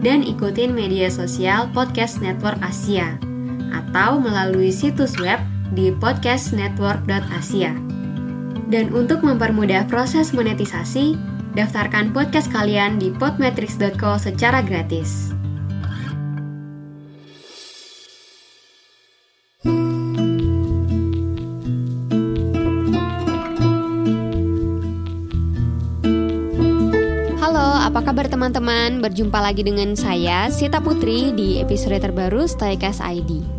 dan ikutin media sosial Podcast Network Asia atau melalui situs web di podcastnetwork.asia. Dan untuk mempermudah proses monetisasi, daftarkan podcast kalian di podmetrics.co secara gratis. Kabar teman-teman? Berjumpa lagi dengan saya, Sita Putri, di episode terbaru Stoikas ID.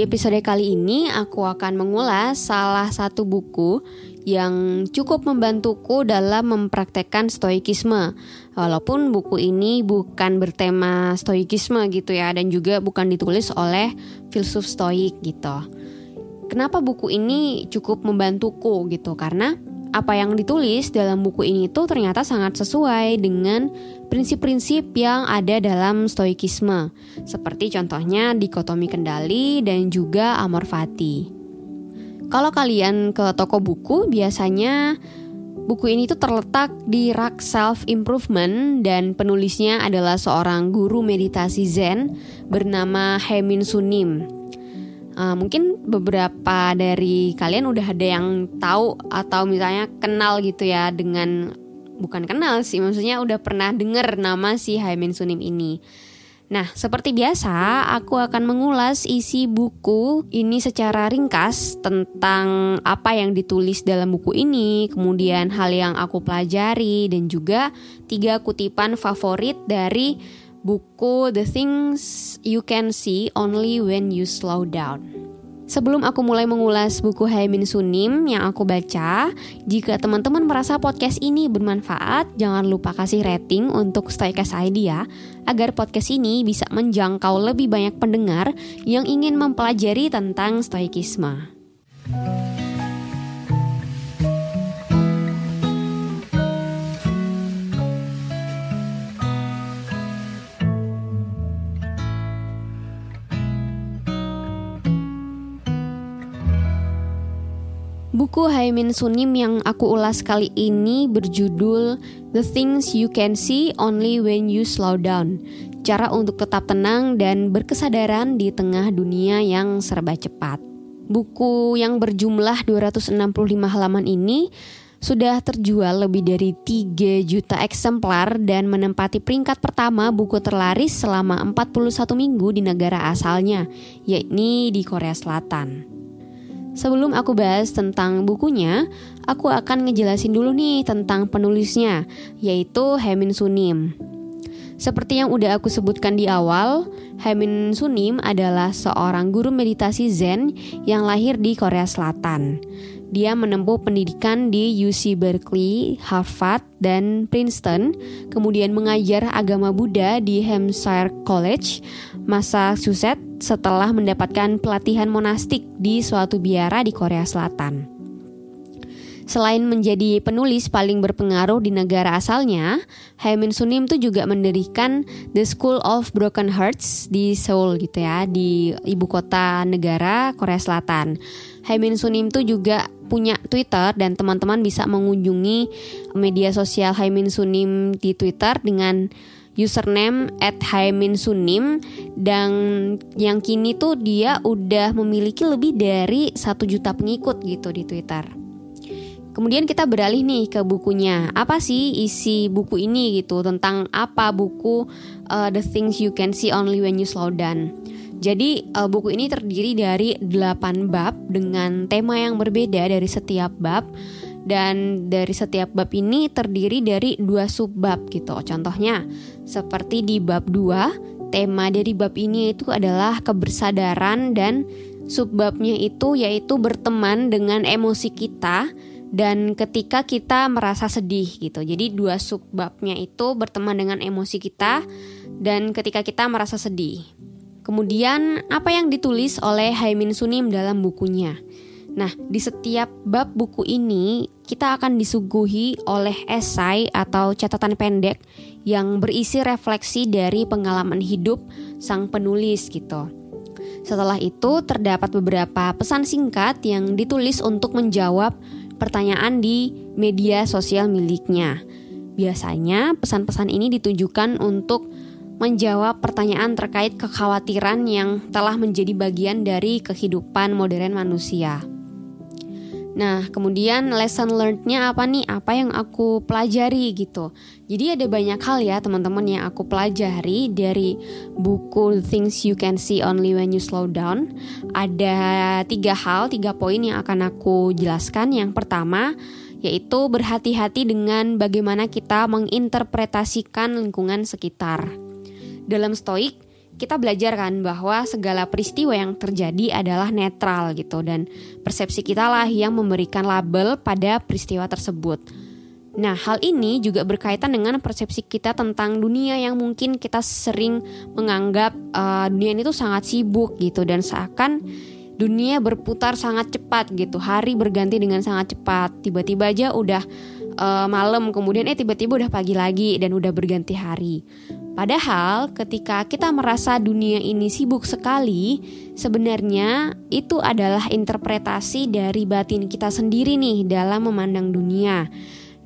Episode kali ini aku akan mengulas salah satu buku yang cukup membantuku dalam mempraktekkan stoikisme. Walaupun buku ini bukan bertema stoikisme gitu ya dan juga bukan ditulis oleh filsuf stoik gitu. Kenapa buku ini cukup membantuku gitu? Karena apa yang ditulis dalam buku ini tuh ternyata sangat sesuai dengan prinsip-prinsip yang ada dalam stoikisme, seperti contohnya dikotomi kendali dan juga amor fati. Kalau kalian ke toko buku, biasanya buku ini tuh terletak di rak self improvement dan penulisnya adalah seorang guru meditasi Zen bernama Hemin Sunim. Uh, mungkin beberapa dari kalian udah ada yang tahu atau misalnya kenal gitu ya dengan bukan kenal sih maksudnya udah pernah denger nama si Haimin Sunim ini. Nah, seperti biasa, aku akan mengulas isi buku ini secara ringkas tentang apa yang ditulis dalam buku ini, kemudian hal yang aku pelajari, dan juga tiga kutipan favorit dari buku The Things You Can See Only When You Slow Down. Sebelum aku mulai mengulas buku Haimin Sunim yang aku baca, jika teman-teman merasa podcast ini bermanfaat, jangan lupa kasih rating untuk Stoikas ID ya, agar podcast ini bisa menjangkau lebih banyak pendengar yang ingin mempelajari tentang stoikisme. Buku Haimin Sunim yang aku ulas kali ini berjudul The Things You Can See Only When You Slow Down. Cara untuk tetap tenang dan berkesadaran di tengah dunia yang serba cepat. Buku yang berjumlah 265 halaman ini sudah terjual lebih dari 3 juta eksemplar dan menempati peringkat pertama buku terlaris selama 41 minggu di negara asalnya, yakni di Korea Selatan. Sebelum aku bahas tentang bukunya, aku akan ngejelasin dulu nih tentang penulisnya, yaitu Hemin Sunim. Seperti yang udah aku sebutkan di awal, Hemin Sunim adalah seorang guru meditasi Zen yang lahir di Korea Selatan. Dia menempuh pendidikan di UC Berkeley, Harvard, dan Princeton, kemudian mengajar agama Buddha di Hampshire College, Massachusetts setelah mendapatkan pelatihan monastik di suatu biara di Korea Selatan. Selain menjadi penulis paling berpengaruh di negara asalnya, Haimin Sunim tuh juga mendirikan The School of Broken Hearts di Seoul gitu ya, di ibu kota negara Korea Selatan. Haimin Sunim tuh juga punya Twitter dan teman-teman bisa mengunjungi media sosial Haimin Sunim di Twitter dengan username at dan yang kini tuh dia udah memiliki lebih dari satu juta pengikut gitu di Twitter. Kemudian kita beralih nih ke bukunya. Apa sih isi buku ini gitu? Tentang apa buku uh, The Things You Can See Only When You Slow Down. Jadi uh, buku ini terdiri dari 8 bab dengan tema yang berbeda dari setiap bab dan dari setiap bab ini terdiri dari dua subbab gitu. Contohnya seperti di bab 2, tema dari bab ini itu adalah kebersadaran dan subbabnya itu yaitu berteman dengan emosi kita dan ketika kita merasa sedih gitu. Jadi dua subbabnya itu berteman dengan emosi kita dan ketika kita merasa sedih. Kemudian apa yang ditulis oleh Haimin Sunim dalam bukunya? Nah, di setiap bab buku ini kita akan disuguhi oleh esai atau catatan pendek yang berisi refleksi dari pengalaman hidup sang penulis gitu. Setelah itu terdapat beberapa pesan singkat yang ditulis untuk menjawab pertanyaan di media sosial miliknya. Biasanya pesan-pesan ini ditujukan untuk menjawab pertanyaan terkait kekhawatiran yang telah menjadi bagian dari kehidupan modern manusia. Nah, kemudian lesson learned-nya apa nih? Apa yang aku pelajari gitu. Jadi ada banyak hal ya teman-teman yang aku pelajari dari buku Things You Can See Only When You Slow Down. Ada tiga hal, tiga poin yang akan aku jelaskan. Yang pertama, yaitu berhati-hati dengan bagaimana kita menginterpretasikan lingkungan sekitar. Dalam stoik, kita belajar kan bahwa segala peristiwa yang terjadi adalah netral gitu dan persepsi kita lah yang memberikan label pada peristiwa tersebut. Nah, hal ini juga berkaitan dengan persepsi kita tentang dunia yang mungkin kita sering menganggap uh, dunia ini tuh sangat sibuk gitu dan seakan dunia berputar sangat cepat gitu. Hari berganti dengan sangat cepat. Tiba-tiba aja udah uh, malam, kemudian eh tiba-tiba udah pagi lagi dan udah berganti hari. Padahal ketika kita merasa dunia ini sibuk sekali, sebenarnya itu adalah interpretasi dari batin kita sendiri nih dalam memandang dunia.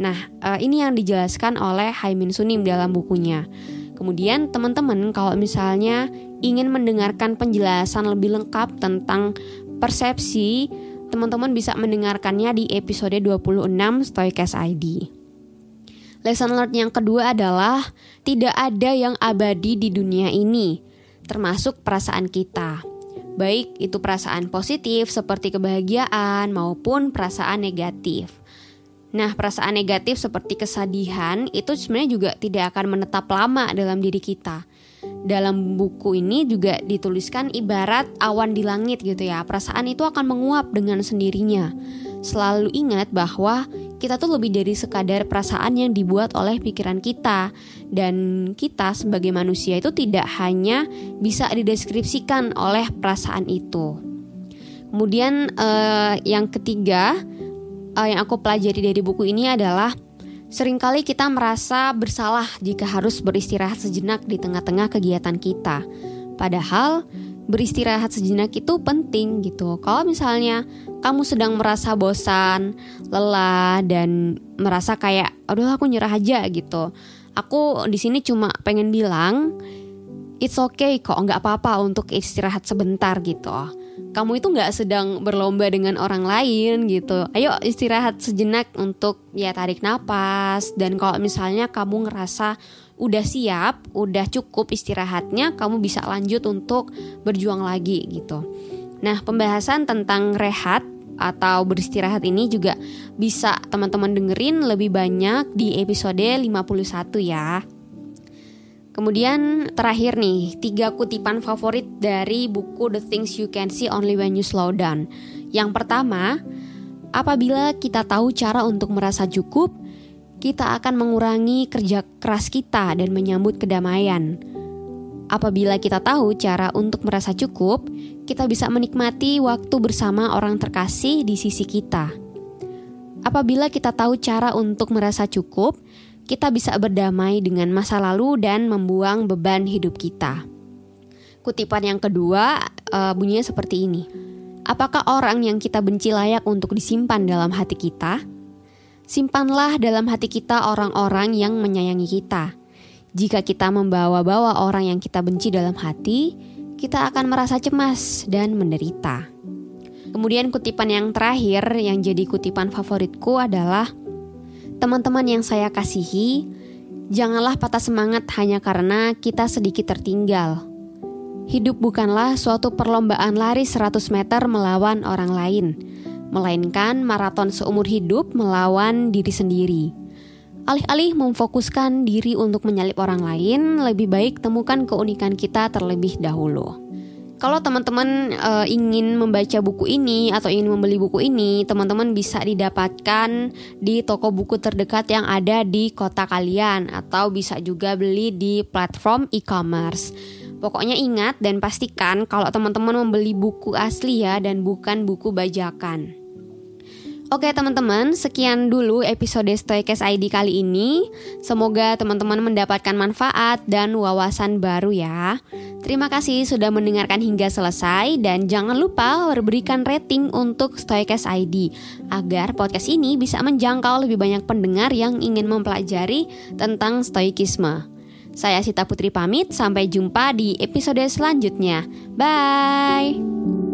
Nah, eh, ini yang dijelaskan oleh Haimin Sunim dalam bukunya. Kemudian teman-teman kalau misalnya ingin mendengarkan penjelasan lebih lengkap tentang persepsi, teman-teman bisa mendengarkannya di episode 26 Stoikas ID. Lesson learned yang kedua adalah tidak ada yang abadi di dunia ini, termasuk perasaan kita. Baik itu perasaan positif seperti kebahagiaan maupun perasaan negatif. Nah, perasaan negatif seperti kesedihan itu sebenarnya juga tidak akan menetap lama dalam diri kita. Dalam buku ini juga dituliskan ibarat awan di langit gitu ya. Perasaan itu akan menguap dengan sendirinya. Selalu ingat bahwa kita tuh lebih dari sekadar perasaan yang dibuat oleh pikiran kita dan kita sebagai manusia itu tidak hanya bisa dideskripsikan oleh perasaan itu. Kemudian uh, yang ketiga uh, yang aku pelajari dari buku ini adalah sering kali kita merasa bersalah jika harus beristirahat sejenak di tengah-tengah kegiatan kita. Padahal beristirahat sejenak itu penting gitu. Kalau misalnya kamu sedang merasa bosan, lelah dan merasa kayak aduh aku nyerah aja gitu. Aku di sini cuma pengen bilang it's okay kok nggak apa-apa untuk istirahat sebentar gitu. Kamu itu nggak sedang berlomba dengan orang lain gitu. Ayo istirahat sejenak untuk ya tarik napas dan kalau misalnya kamu ngerasa udah siap, udah cukup istirahatnya, kamu bisa lanjut untuk berjuang lagi gitu. Nah, pembahasan tentang rehat atau beristirahat ini juga bisa teman-teman dengerin lebih banyak di episode 51 ya. Kemudian terakhir nih, tiga kutipan favorit dari buku The Things You Can See Only When You Slow Down. Yang pertama, apabila kita tahu cara untuk merasa cukup, kita akan mengurangi kerja keras kita dan menyambut kedamaian. Apabila kita tahu cara untuk merasa cukup, kita bisa menikmati waktu bersama orang terkasih di sisi kita. Apabila kita tahu cara untuk merasa cukup, kita bisa berdamai dengan masa lalu dan membuang beban hidup kita. Kutipan yang kedua uh, bunyinya seperti ini: Apakah orang yang kita benci layak untuk disimpan dalam hati kita? Simpanlah dalam hati kita orang-orang yang menyayangi kita. Jika kita membawa-bawa orang yang kita benci dalam hati, kita akan merasa cemas dan menderita. Kemudian kutipan yang terakhir yang jadi kutipan favoritku adalah Teman-teman yang saya kasihi, janganlah patah semangat hanya karena kita sedikit tertinggal. Hidup bukanlah suatu perlombaan lari 100 meter melawan orang lain, melainkan maraton seumur hidup melawan diri sendiri. Alih-alih memfokuskan diri untuk menyalip orang lain, lebih baik temukan keunikan kita terlebih dahulu. Kalau teman-teman uh, ingin membaca buku ini atau ingin membeli buku ini, teman-teman bisa didapatkan di toko buku terdekat yang ada di kota kalian atau bisa juga beli di platform e-commerce. Pokoknya ingat dan pastikan kalau teman-teman membeli buku asli ya dan bukan buku bajakan. Oke teman-teman, sekian dulu episode Stoikes ID kali ini. Semoga teman-teman mendapatkan manfaat dan wawasan baru ya. Terima kasih sudah mendengarkan hingga selesai dan jangan lupa berikan rating untuk Stoikes ID agar podcast ini bisa menjangkau lebih banyak pendengar yang ingin mempelajari tentang stoikisme. Saya Sita Putri pamit, sampai jumpa di episode selanjutnya. Bye.